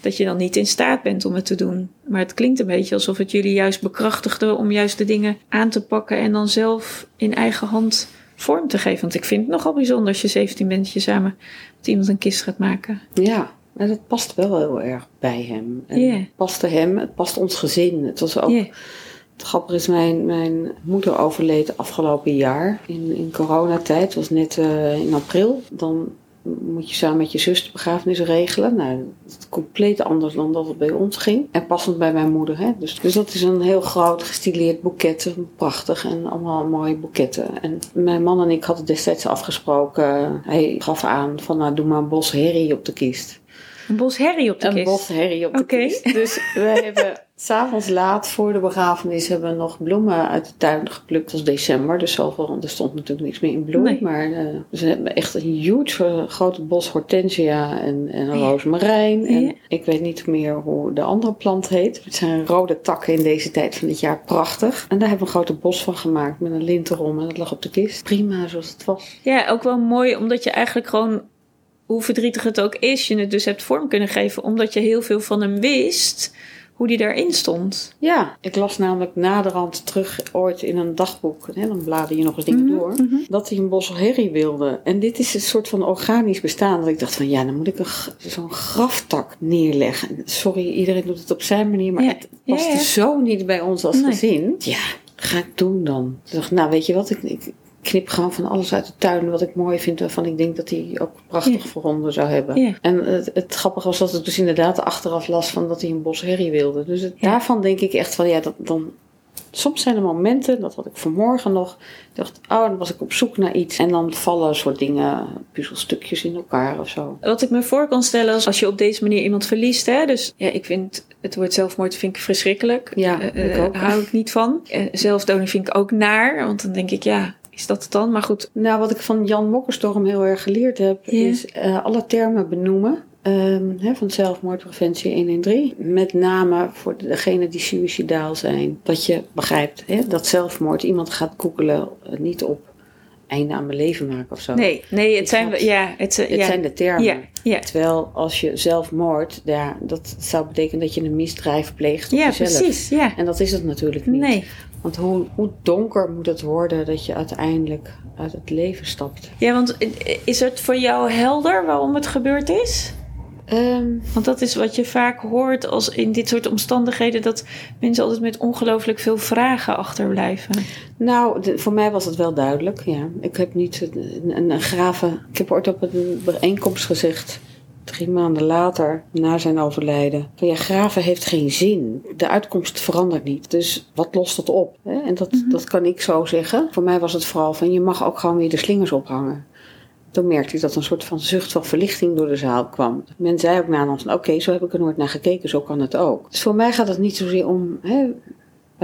Dat je dan niet in staat bent om het te doen. Maar het klinkt een beetje alsof het jullie juist bekrachtigde om juist de dingen aan te pakken en dan zelf in eigen hand vorm te geven. Want ik vind het nogal bijzonder als je 17 bent, dat je samen met iemand een kist gaat maken. ja. En dat past wel heel erg bij hem. En Ja. Het paste hem, het past ons gezin. Het was ook Ja. Het grappige is, mijn, mijn moeder overleed afgelopen jaar in, in coronatijd. Het was net eh, in april. Dan moet je samen met je zus de begrafenis regelen. Nou, dat is compleet anders dan dat het bij ons ging. En passend bij mijn moeder. Hè? Dus, dus dat is een heel groot gestileerd boeket. Prachtig en allemaal mooie boeketten. En mijn man en ik hadden destijds afgesproken. Hij gaf aan van nou doe maar een bos herrie op de kist. Een bos herrie op de een kist? bos herrie op de kist. Dus we hebben s'avonds laat voor de begrafenis hebben we nog bloemen uit de tuin geplukt als december. Dus zoveel, er stond natuurlijk niks meer in bloem. Nee. Maar eh, we hebben echt een huge eh, grote bos hortensia en, en Ja. rozemarijn. En Ja. ik weet niet meer hoe de andere plant heet. Het zijn rode takken in deze tijd van het jaar. Prachtig. En daar hebben we een grote bos van gemaakt met een lint erom. En dat lag op de kist. Prima zoals het was. Ja, ook wel mooi omdat je eigenlijk gewoon, hoe verdrietig het ook is, je het dus hebt vorm kunnen geven. Omdat je heel veel van hem wist, hoe die daarin stond. Ja, ik las namelijk naderhand terug ooit in een dagboek. Hè, dan blader je nog eens dingen Mhm, door. mhm. Dat hij een bos herrie wilde. En dit is een soort van organisch bestaan. Dat ik dacht van ja, dan moet ik zo'n graftak neerleggen. En Sorry, iedereen doet het op zijn manier. Maar Ja, het past ja, ja. zo niet bij ons als Nee. gezin. Ja, ga ik doen dan. Ik dacht, nou weet je wat, ik, ik knip gewoon van alles uit de tuin wat ik mooi vind. Waarvan ik denk dat hij ook prachtig Ja. voor honden zou hebben. Ja. En het, het grappige was dat ik dus inderdaad achteraf las van dat hij een bos herrie wilde. Dus het- Ja. daarvan denk ik echt van ja, dat, dan, soms zijn er momenten, dat had ik vanmorgen nog. Dacht, oh, dan was ik op zoek naar iets. En dan vallen soort dingen, puzzelstukjes in elkaar of zo. Wat ik me voor kan stellen als, als je op deze manier iemand verliest. Hè? Dus ja, ik vind het woord zelfmoord vind ik verschrikkelijk. Ja, Eh, ik eh, hou ik niet van. Eh, zelfdoding vind ik ook naar. Want dan denk ik, ja, is dat het dan? Maar goed, Nou, wat ik van Jan Mokkerstorm heel erg geleerd heb, Ja. is eh, alle termen benoemen. Ehm, hè, van zelfmoordpreventie 113. Met name voor degenen die suicidaal zijn. Dat je begrijpt dat zelfmoord, iemand gaat googelen, eh, niet op einde aan mijn leven maken of zo. nee, nee, het zijn, ja, het, Het ja, zijn de termen. ja, ja. Terwijl als je zelfmoord, ja, dat zou betekenen dat je een misdrijf pleegt op ja, jezelf. precies, ja. En dat is het natuurlijk niet. Nee. Want hoe, hoe donker moet het worden dat je uiteindelijk uit het leven stapt? Ja, want is het voor jou helder waarom het gebeurd is? Ehm, Want dat is wat je vaak hoort als in dit soort omstandigheden, dat mensen altijd met ongelooflijk veel vragen achterblijven. nou, de- voor mij was het wel duidelijk. Ja. Ik heb niet een, een, een graven. Ik heb ooit op een bijeenkomst gezegd. Drie maanden later, na zijn overlijden. Van ja, graven heeft geen zin. De uitkomst verandert niet. Dus wat lost het op? En dat, dat kan ik zo zeggen. Voor mij was het vooral van je mag ook gewoon weer de slingers ophangen. Toen merkte ik dat een soort van zucht van verlichting door de zaal kwam. Men zei ook na ons oké, zo heb ik er nooit naar gekeken, zo kan het ook. Dus voor mij gaat het niet zozeer om hè,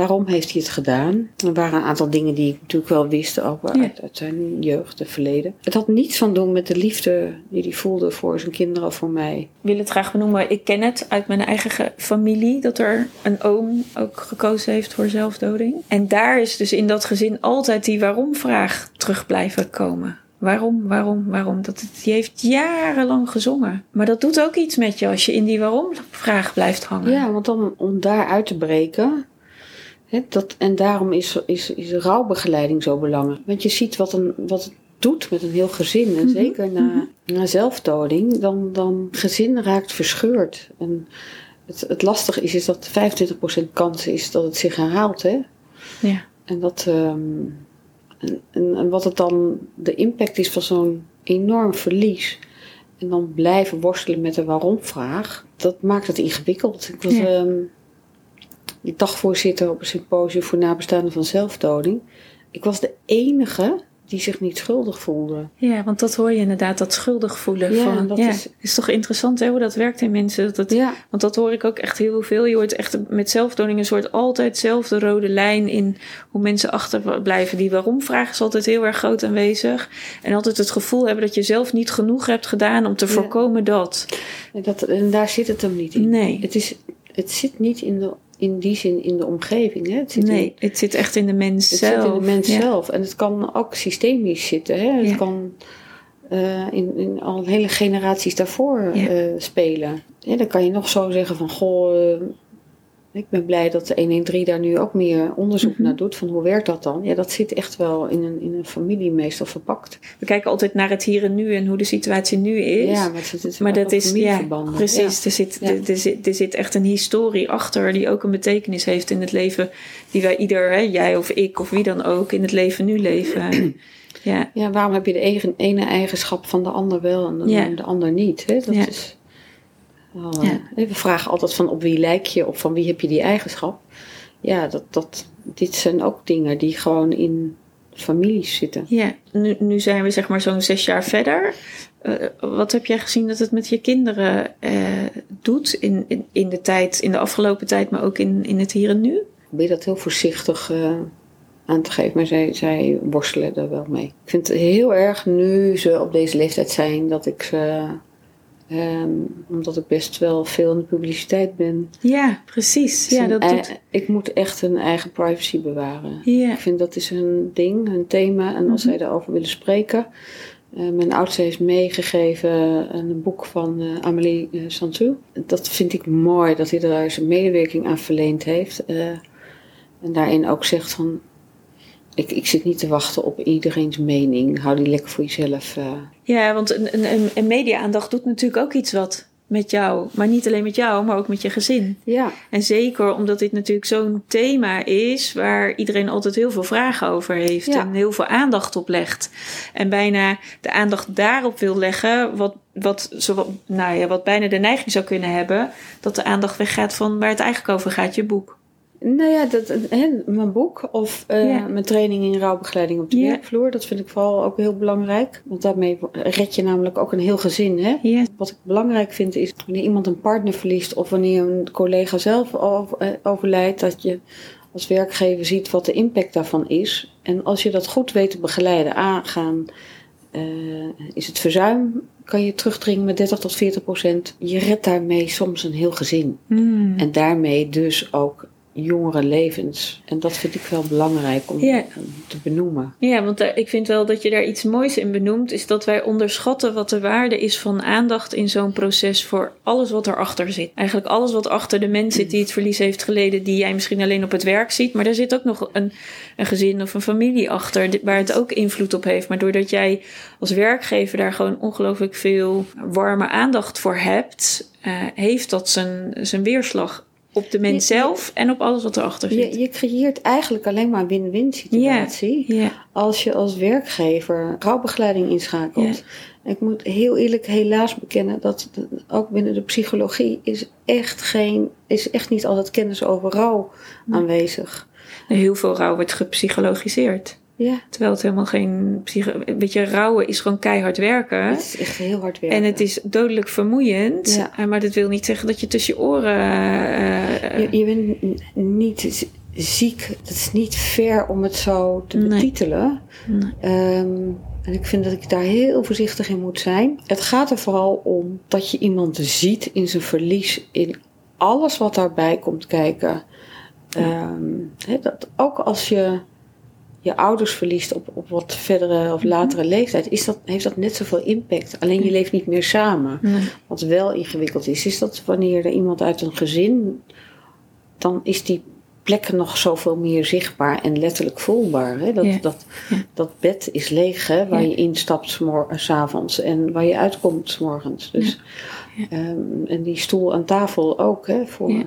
waarom heeft hij het gedaan. Er waren een aantal dingen die ik natuurlijk wel wist, ook Ja. uit, zijn jeugd en verleden. Het had niets van doen met de liefde die hij voelde voor zijn kinderen of voor mij. Ik wil het graag benoemen. Ik ken het uit mijn eigen ge- familie dat er een oom ook gekozen heeft voor zelfdoding. En daar is dus in dat gezin altijd die waarom-vraag terug blijven komen. Waarom, waarom, waarom? Dat, die heeft jarenlang gezongen. Maar dat doet ook iets met je als je in die waarom-vraag blijft hangen. Ja, want dan om daar uit te breken. Dat, en daarom is, is, is rouwbegeleiding zo belangrijk. Want je ziet wat, een, wat het doet met een heel gezin. En zeker na, na zelfdoding, dan, dan gezin raakt verscheurd. En het, het lastige is, is dat 25% kans is dat het zich herhaalt. Hè? Ja. En, dat, ehm, en, en, en wat het dan de impact is van zo'n enorm verlies. En dan blijven worstelen met de waarom-vraag. Dat maakt het ingewikkeld. Ik was Ja. ehm, die dagvoorzitter op een symposium voor nabestaanden van zelfdoding. Ik was de enige die zich niet schuldig voelde. Ja, want dat hoor je inderdaad, dat schuldig voelen. Ja, van, dat ja, is- is toch interessant hè, hoe dat werkt in mensen. Dat het, Ja, Want dat hoor ik ook echt heel veel. Je hoort echt met zelfdoding een soort altijd dezelfde rode lijn in hoe mensen achterblijven. Die waarom-vraag is altijd heel erg groot aanwezig. En altijd het gevoel hebben dat je zelf niet genoeg hebt gedaan om te voorkomen dat. en, dat, en daar zit het hem niet in. Nee. Het, is, het zit niet in, de, in die zin in de omgeving. Hè? Het zit in- Nee, het zit echt in de mens Het zelf. zit in de mens Ja. zelf. En het kan ook systemisch zitten. Hè? Het Ja. kan eh, in, in al hele generaties daarvoor Ja. eh, spelen. Ja, dan kan je nog zo zeggen van... Goh, eh, ik ben blij dat de 113 daar nu ook meer onderzoek Mhm. naar doet. Van hoe werkt dat dan? Ja, dat zit echt wel in een, in een familie meestal verpakt. We kijken altijd naar het hier en nu en hoe de situatie nu is. Ja, maar, het, dat is, ja, precies. Er, zit, Ja. er, er zit, er zit echt een historie achter die ook een betekenis heeft in het leven. Die wij ieder, hè, jij of ik of wie dan ook, in het leven nu leven. ja, Ja, waarom heb je de ene, ene eigenschap van de ander wel en de, Ja. de ander niet? Hè? Dat Ja. is, wel, Ja. eh, We vragen altijd van op wie lijk je of van wie heb je die eigenschap. Ja, dat, dat, dit zijn ook dingen die gewoon in families zitten. Ja, nu, nu zijn we zeg maar zo'n zes jaar verder. Uh, wat heb jij gezien dat het met je kinderen uh, doet in, in, in, de tijd, in de afgelopen tijd, maar ook in, in het hier en nu? Ik probeer dat heel voorzichtig uh, aan te geven, maar zij, zij worstelen er wel mee. Ik vind het heel erg nu ze op deze leeftijd zijn dat ik ze Um, omdat ik best wel veel in de publiciteit ben. Ja, precies. Ja, dat doet... Ik moet echt een eigen privacy bewaren. Ja. Ik vind dat is een ding, een thema. En als mm -hmm. zij daarover willen spreken. Uh, mijn oudste heeft meegegeven een boek van uh, Amélie uh. Dat vind ik mooi dat hij daar zijn medewerking aan verleend heeft. en daarin ook zegt van ik, ik zit niet te wachten op iedereen's mening. Hou die lekker voor jezelf. Uh. Ja, want een, een, een media-aandacht doet natuurlijk ook iets wat met jou. Maar niet alleen met jou, maar ook met je gezin. Ja. En zeker omdat dit natuurlijk zo'n thema is waar iedereen altijd heel veel vragen over heeft Ja. en heel veel aandacht op legt. En bijna de aandacht daarop wil leggen, wat, wat, zo, nou ja, wat bijna de neiging zou kunnen hebben, dat de aandacht weggaat van waar het eigenlijk over gaat, je boek. Nou ja, dat, hè, mijn boek of uh, Ja. mijn training in rouwbegeleiding op de Ja. werkvloer. Dat vind ik vooral ook heel belangrijk. Want daarmee red je namelijk ook een heel gezin. Hè? Wat ik belangrijk vind is wanneer iemand een partner verliest of wanneer een collega zelf over- eh, overlijdt, dat je als werkgever ziet wat de impact daarvan is. En als je dat goed weet te begeleiden, aangaan, eh, is het verzuim, kan je terugdringen met 30 tot 40 procent. Je redt daarmee soms een heel gezin. Hmm. En daarmee dus ook jongere levens. En dat vind ik wel belangrijk om Ja. te benoemen. Ja, want daar, ik vind wel dat je daar iets moois in benoemt, is dat wij onderschatten wat de waarde is van aandacht in zo'n proces voor alles wat erachter zit. Eigenlijk alles wat achter de mens zit die het verlies heeft geleden, die jij misschien alleen op het werk ziet, maar daar zit ook nog een, een gezin of een familie achter waar het ook invloed op heeft. Maar doordat jij als werkgever daar gewoon ongelooflijk veel warme aandacht voor hebt, eh, heeft dat zijn, zijn weerslag op de mens zelf en op alles wat erachter zit. Je, je creëert eigenlijk alleen maar een win-win situatie. Als je als werkgever rouwbegeleiding inschakelt. Ik moet heel eerlijk helaas bekennen dat ook binnen de psychologie is echt, geen, is echt niet altijd kennis over rouw aanwezig. Heel veel rouw wordt gepsychologiseerd. Ja, Terwijl het helemaal geen psycho... Weet je, rouwen is gewoon keihard werken. het is echt heel hard werken. En het is dodelijk vermoeiend. Ja. Eh, Maar dat wil niet zeggen dat je tussen je oren... eh, Je, je bent niet ziek. Het is niet fair om het zo te betitelen. Nee. Ehm, en ik vind dat ik daar heel voorzichtig in moet zijn. Het gaat er vooral om dat je iemand ziet in zijn verlies. In alles wat daarbij komt kijken. Ehm, dat ook als je je ouders verliest op, op wat verdere of latere leeftijd, is dat, heeft dat net zoveel impact. Alleen je leeft niet meer samen. nee. Wat wel ingewikkeld is, is dat wanneer er iemand uit een gezin, dan is die plek nog zoveel meer zichtbaar en letterlijk voelbaar. Hè? Dat, Ja. dat, Ja. dat bed is leeg, hè? waar Ja. je instapt s s'avonds en waar je uitkomt s morgens. Dus, ehm, en die stoel aan tafel ook. Hè, voor,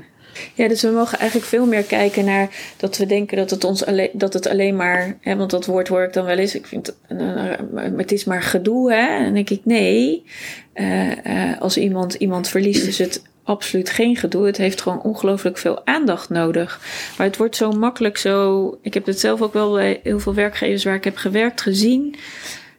Ja. Dus we mogen eigenlijk veel meer kijken naar dat we denken dat het ons alleen, dat het alleen maar, hè, want dat woord hoor ik dan wel eens. Ik vind, het is maar gedoe, hè? En dan denk ik nee. Eh, eh, als iemand iemand verliest, is het absoluut geen gedoe. Het heeft gewoon ongelooflijk veel aandacht nodig. Maar het wordt zo makkelijk zo. Ik heb het zelf ook wel bij heel veel werkgevers waar ik heb gewerkt gezien.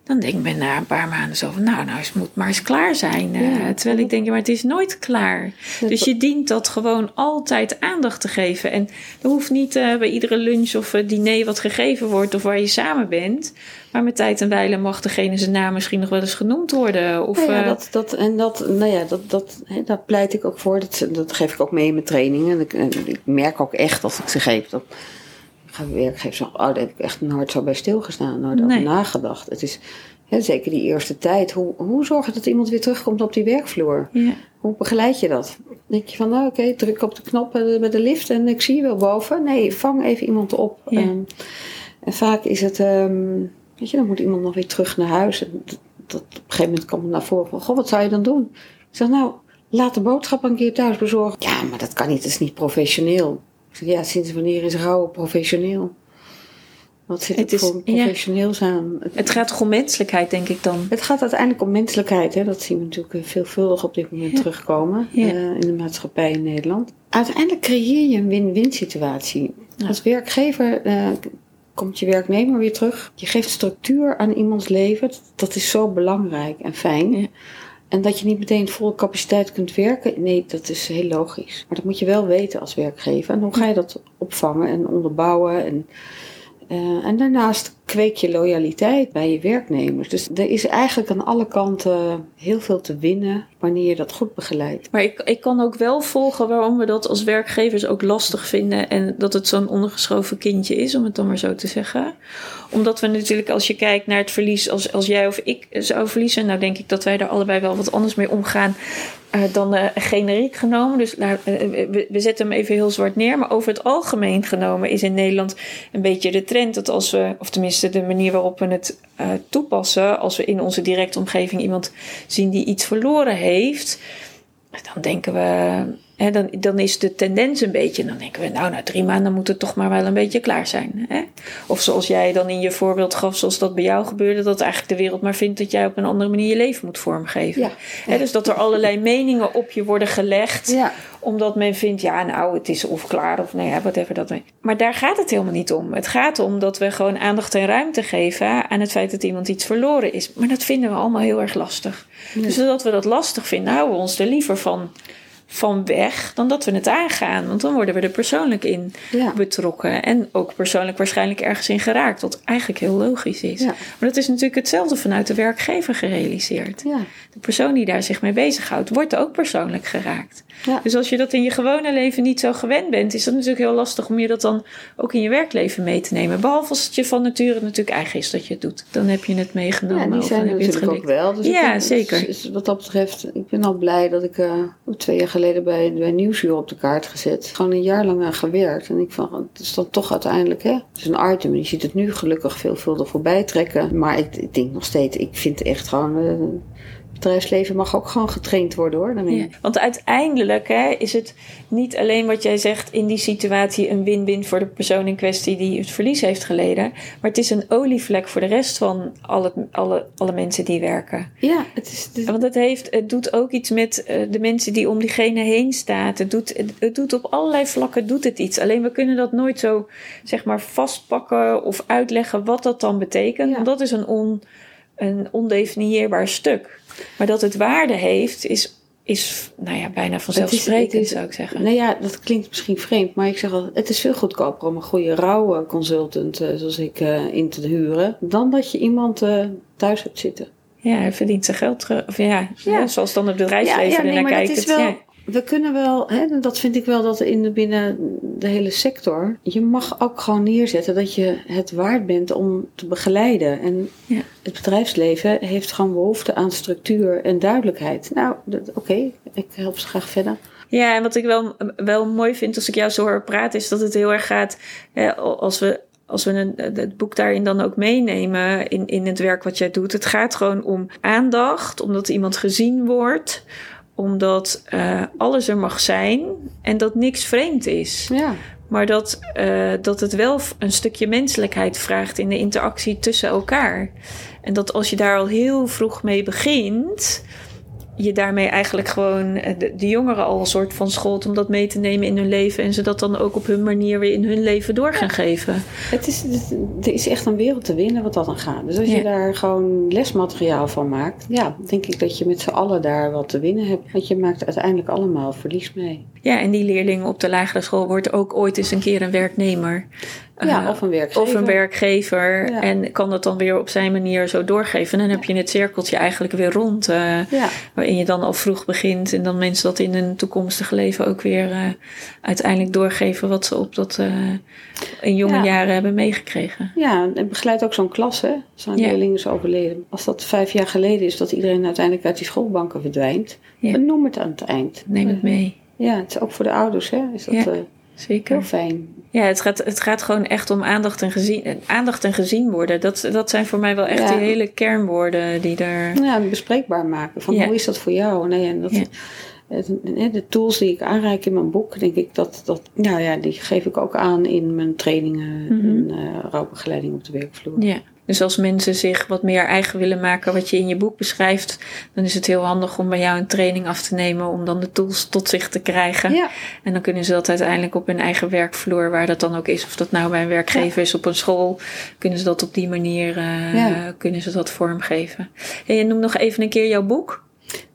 Dan denk ik ben na een paar maanden zo van, nou, nou, het moet maar eens klaar zijn. Eh, terwijl ik denk, ja, maar het is nooit klaar. Dus je dient dat gewoon altijd aandacht te geven. En er hoeft niet eh, bij iedere lunch of eh, diner wat gegeven wordt of waar je samen bent. Maar met tijd en wijle mag degene zijn naam misschien nog wel eens genoemd worden. Of, Nou ja, dat, dat, en dat, nou ja, dat, dat, hè, daar pleit ik ook voor. Dat, dat geef ik ook mee in mijn trainingen. En ik, en ik merk ook echt dat ik ze geef. Dat, ga werkgever zeggen, oh, daar heb ik echt nooit zo bij stilgestaan. Nooit Nee. over nagedacht. Het is hè, zeker die eerste tijd. Hoe, hoe zorgen dat iemand weer terugkomt op die werkvloer? ja. Hoe begeleid je dat? Denk je van, nou oké, druk op de knop bij de, bij de lift en ik zie je wel boven. Nee, vang even iemand op. Ja. Ehm, en vaak is het, ehm, weet je, dan moet iemand nog weer terug naar huis. En dat, dat, op een gegeven moment komt het naar voren van, goh, wat zou je dan doen? Ik zeg, nou, laat de boodschap een keer thuis bezorgen. Ja, maar dat kan niet, dat is niet professioneel. Zeg, ja, sinds wanneer is rouwen professioneel? Wat zit Het er is- voor ja. professioneels aan? Het gaat toch om menselijkheid, denk ik dan. Het gaat uiteindelijk om menselijkheid. Hè? Dat zien we natuurlijk eh, veelvuldig op dit moment Ja. terugkomen Ja. eh, in de maatschappij in Nederland. Uiteindelijk creëer je een win-win situatie. Als werkgever eh, komt je werknemer weer terug. Je geeft structuur aan iemands leven. Dat is zo belangrijk en fijn. En dat je niet meteen volle capaciteit kunt werken, nee, dat is heel logisch. Maar dat moet je wel weten als werkgever. En hoe ga je dat opvangen en onderbouwen? En, uh, en daarnaast kweek je loyaliteit bij je werknemers. Dus er is eigenlijk aan alle kanten heel veel te winnen wanneer je dat goed begeleidt. Maar ik, ik kan ook wel volgen waarom we dat als werkgevers ook lastig vinden en dat het zo'n ondergeschoven kindje is, om het dan maar zo te zeggen. Omdat we natuurlijk, als je kijkt naar het verlies, als, als jij of ik zou verliezen, nou denk ik dat wij er allebei wel wat anders mee omgaan uh, dan uh, generiek genomen. Dus uh, we, we, zetten hem even heel zwart neer. Maar over het algemeen genomen is in Nederland een beetje de trend dat als we, of tenminste de manier waarop we het toepassen, als we in onze directe omgeving iemand zien die iets verloren heeft, dan denken we He, dan, dan is de tendens een beetje, dan denken we, nou, na drie maanden moet het toch maar wel een beetje klaar zijn. Hè? Of zoals jij dan in je voorbeeld gaf, zoals dat bij jou gebeurde, dat eigenlijk de wereld maar vindt dat jij op een andere manier je leven moet vormgeven. Ja. He, dus dat er allerlei meningen op je worden gelegd, ja. omdat men vindt, ja, nou, het is of klaar of nee, whatever dat. Maar daar gaat het helemaal niet om. Het gaat om dat we gewoon aandacht en ruimte geven aan het feit dat iemand iets verloren is. Maar dat vinden we allemaal heel erg lastig. Dus dat we dat lastig vinden, houden we ons er liever van van weg dan dat we het aangaan. Want dan worden we er persoonlijk in ja. betrokken. En ook persoonlijk waarschijnlijk ergens in geraakt. Wat eigenlijk heel logisch is. Ja. Maar dat is natuurlijk hetzelfde vanuit de werkgever gerealiseerd. Ja. De persoon die daar zich mee bezighoudt, wordt ook persoonlijk geraakt. Dus als je dat in je gewone leven niet zo gewend bent, is dat natuurlijk heel lastig om je dat dan ook in je werkleven mee te nemen. Behalve als het je van nature natuurlijk eigen is dat je het doet. Dan heb je het meegenomen. Ja, die zijn er natuurlijk ook wel. Dus ja, zeker. Dus wat dat betreft, ik ben al blij dat ik uh, twee jaar geleden bij, bij Nieuwsuur op de kaart gezet. Gewoon een jaar lang aan gewerkt. En ik van, het is dan toch uiteindelijk, hè. Het is een item. En je ziet het nu gelukkig veelvuldig voorbij trekken. Maar ik, ik denk nog steeds, ik vind echt gewoon... Uh, bedrijfsleven mag ook gewoon getraind worden hoor. Daarmee. Ja, want uiteindelijk hè, is het niet alleen wat jij zegt in die situatie een win-win voor de persoon in kwestie die het verlies heeft geleden. Maar het is een olievlek voor de rest van alle, alle, alle mensen die werken. Ja, het is. Want het, heeft, het doet ook iets met uh, de mensen die om diegene heen staan. Het doet, het, het, doet op allerlei vlakken doet het iets. Alleen we kunnen dat nooit zo zeg maar vastpakken of uitleggen wat dat dan betekent. Ja. Want dat is een, on, een ondefinieerbaar stuk. Maar dat het waarde heeft, is, is nou ja, bijna vanzelfsprekend, het is, het is, zou ik zeggen. Nou ja, dat klinkt misschien vreemd, maar ik zeg al, het is veel goedkoper om een goede rouwe consultant, uh, zoals ik, uh, in te huren, dan dat je iemand uh, thuis hebt zitten. Ja, hij verdient zijn geld terug. Of ja, ja. zoals dan het bedrijfsleven ja, ja, nee, naar kijkt. Het, wel. We kunnen wel, hè, dat vind ik wel dat in de, binnen de hele sector, je mag ook gewoon neerzetten dat je het waard bent om te begeleiden. En ja. het bedrijfsleven heeft gewoon behoefte aan structuur en duidelijkheid. Nou, oké, okay, ik help ze graag verder. Ja, en wat ik wel, wel mooi vind als ik jou zo hoor praten, is dat het heel erg gaat, hè, als we als we een, het boek daarin dan ook meenemen in, in het werk wat jij doet. Het gaat gewoon om aandacht, omdat iemand gezien wordt, omdat uh, alles er mag zijn en dat niks vreemd is. Ja. Maar dat, uh, dat het wel een stukje menselijkheid vraagt in de interactie tussen elkaar. En dat als je daar al heel vroeg mee begint, je daarmee eigenlijk gewoon eh, de, de, jongeren al een soort van scholt om dat mee te nemen in hun leven en ze dat dan ook op hun manier weer in hun leven door gaan geven. Het is, er is echt een wereld te winnen wat dat dan gaat. Dus als je daar gewoon lesmateriaal van maakt, ja, denk ik dat je met z'n allen daar wat te winnen hebt. Want je maakt uiteindelijk allemaal verlies mee. Ja, en die leerling op de lagere school wordt ook ooit eens een keer een werknemer. Ja, uh, of een werkgever. Of een werkgever. Ja. En kan dat dan weer op zijn manier zo doorgeven. En dan heb je het cirkeltje eigenlijk weer rond. Uh, ja. Waarin je dan al vroeg begint. En dan mensen dat in hun toekomstige leven ook weer uh, uiteindelijk doorgeven. Wat ze op dat in jonge jaren hebben meegekregen. Ja, en begeleid ook zo'n klas. hè Zo'n leerling is overleden. Als dat vijf jaar geleden is dat iedereen uiteindelijk uit die schoolbanken verdwijnt. Noem het aan het eind. Neem het mee. Ja, het is ook voor de ouders. Hè? Is dat, Zeker. Heel fijn. Ja, het gaat, het gaat gewoon echt om aandacht en gezien, aandacht en gezien worden. Dat, dat zijn voor mij wel echt ja. die hele kernwoorden die daar. Ja, bespreekbaar maken. Van hoe is dat voor jou? Nee, en dat, de tools die ik aanreik in mijn boek, denk ik dat, dat nou ja, die geef ik ook aan in mijn trainingen mm -hmm. en uh, rouwbegeleiding op de werkvloer. Ja. Dus als mensen zich wat meer eigen willen maken wat je in je boek beschrijft, dan is het heel handig om bij jou een training af te nemen om dan de tools tot zich te krijgen. Ja. En dan kunnen ze dat uiteindelijk op hun eigen werkvloer, waar dat dan ook is, of dat nou bij een werkgever is op een school, kunnen ze dat op die manier uh, Ja. kunnen ze dat vormgeven. En je noemt nog even een keer jouw boek.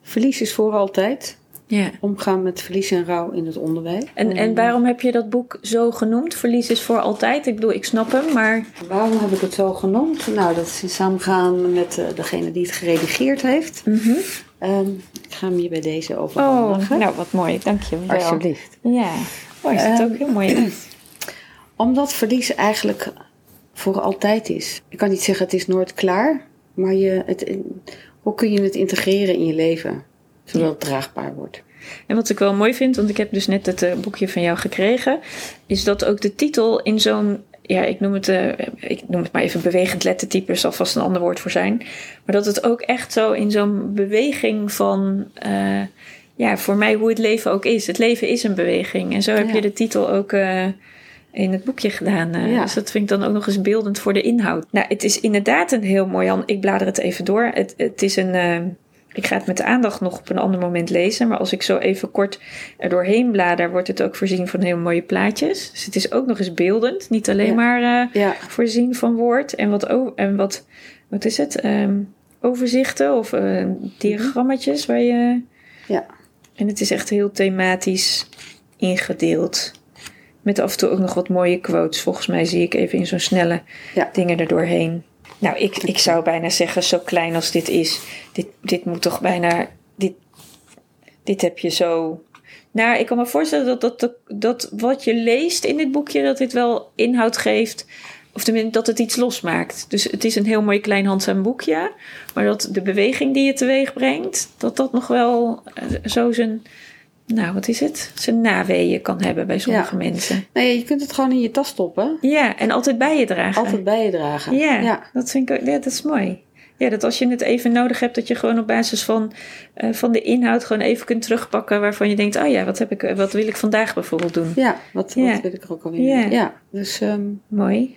Verlies is voor altijd. Ja. Omgaan met verlies en rouw in het onderwijs. En, en waarom heb je dat boek zo genoemd? Verlies is voor altijd. Ik bedoel, ik snap hem, maar. Waarom heb ik het zo genoemd? Nou, dat is in samengaan met eh, degene die het geredigeerd heeft. Mhm. Ehm, ik ga hem je bij deze Oh, overhandigen. nou wat mooi, dank je wel. Alsjeblieft. Ja, oh, is het Ehm, ook heel mooi uit. Omdat verlies eigenlijk voor altijd is. Ik kan niet zeggen het is nooit klaar, maar je, het, hoe kun je het integreren in je leven? Zodat het draagbaar wordt. En wat ik wel mooi vind, want ik heb dus net het eh, boekje van jou gekregen, is dat ook de titel in zo'n, ja, ik noem het, eh, ik noem het maar even bewegend lettertype, zal vast een ander woord voor zijn, maar dat het ook echt zo in zo'n beweging van, eh, ja, voor mij hoe het leven ook is. Het leven is een beweging. En zo heb Ja. je de titel ook in het boekje gedaan. Ja. Dus dat vind ik dan ook nog eens beeldend voor de inhoud. Nou, het is inderdaad een heel mooi, Jan. Ik blader het even door. Het, het is een. Ik ga het met de aandacht nog op een ander moment lezen. Maar als ik zo even kort er doorheen blader, wordt het ook voorzien van hele mooie plaatjes. Dus het is ook nog eens beeldend. Niet alleen Ja. maar eh, Ja, voorzien van woord. En wat, en wat, wat is het? Ehm, overzichten of eh, diagrammetjes waar je. ja. En het is echt heel thematisch ingedeeld. Met af en toe ook nog wat mooie quotes. Volgens mij zie ik even in zo'n snelle Ja. dingen erdoorheen. Nou, ik, ik zou bijna zeggen, zo klein als dit is. Dit, dit moet toch bijna. Dit, dit heb je zo. Nou, ik kan me voorstellen dat, dat, dat, wat je leest in dit boekje, dat dit wel inhoud geeft. Of tenminste, dat het iets losmaakt. Dus het is een heel mooi klein handzaam boekje. Maar dat de beweging die je teweeg brengt, dat dat nog wel eh, zo zijn. Nou, wat is het? Zijn naweeën kan hebben bij sommige Ja. mensen. Nee, je kunt het gewoon in je tas stoppen. Ja, en altijd bij je dragen. Altijd bij je dragen. Ja, ja. Dat vind ik ja, dat is mooi. Ja, dat als je het even nodig hebt, dat je gewoon op basis van, eh, van de inhoud gewoon even kunt terugpakken waarvan je denkt, oh ja, wat, heb ik, wat wil ik vandaag bijvoorbeeld doen? Ja, wat, Ja. wat wil ik er ook alweer? Ja. Ja, dus ehm Mooi.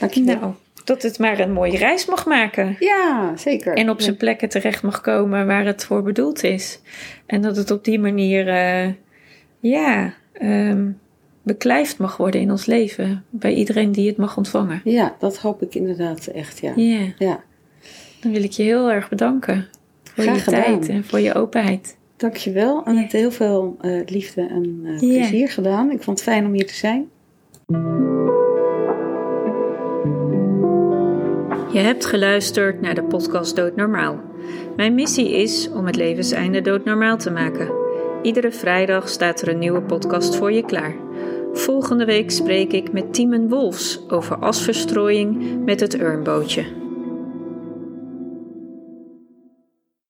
dankjewel. Nou, dat het maar een mooie reis mag maken. Ja, zeker. En op zijn plekken terecht mag komen waar het voor bedoeld is. En dat het op die manier, eh, ja, ehm, beklijfd mag worden in ons leven. Bij iedereen die het mag ontvangen. Ja, dat hoop ik inderdaad echt, ja. Ja, Ja, dan wil ik je heel erg bedanken. Voor Graag je gedaan. tijd en voor je openheid. dankjewel. En met heel veel eh, liefde en eh, plezier gedaan. Ik vond het fijn om hier te zijn. Je hebt geluisterd naar de podcast Doodnormaal. Mijn missie is om het levenseinde doodnormaal te maken. Iedere vrijdag staat er een nieuwe podcast voor je klaar. Volgende week spreek ik met Timon Wolfs over asverstrooiing met het urnbootje.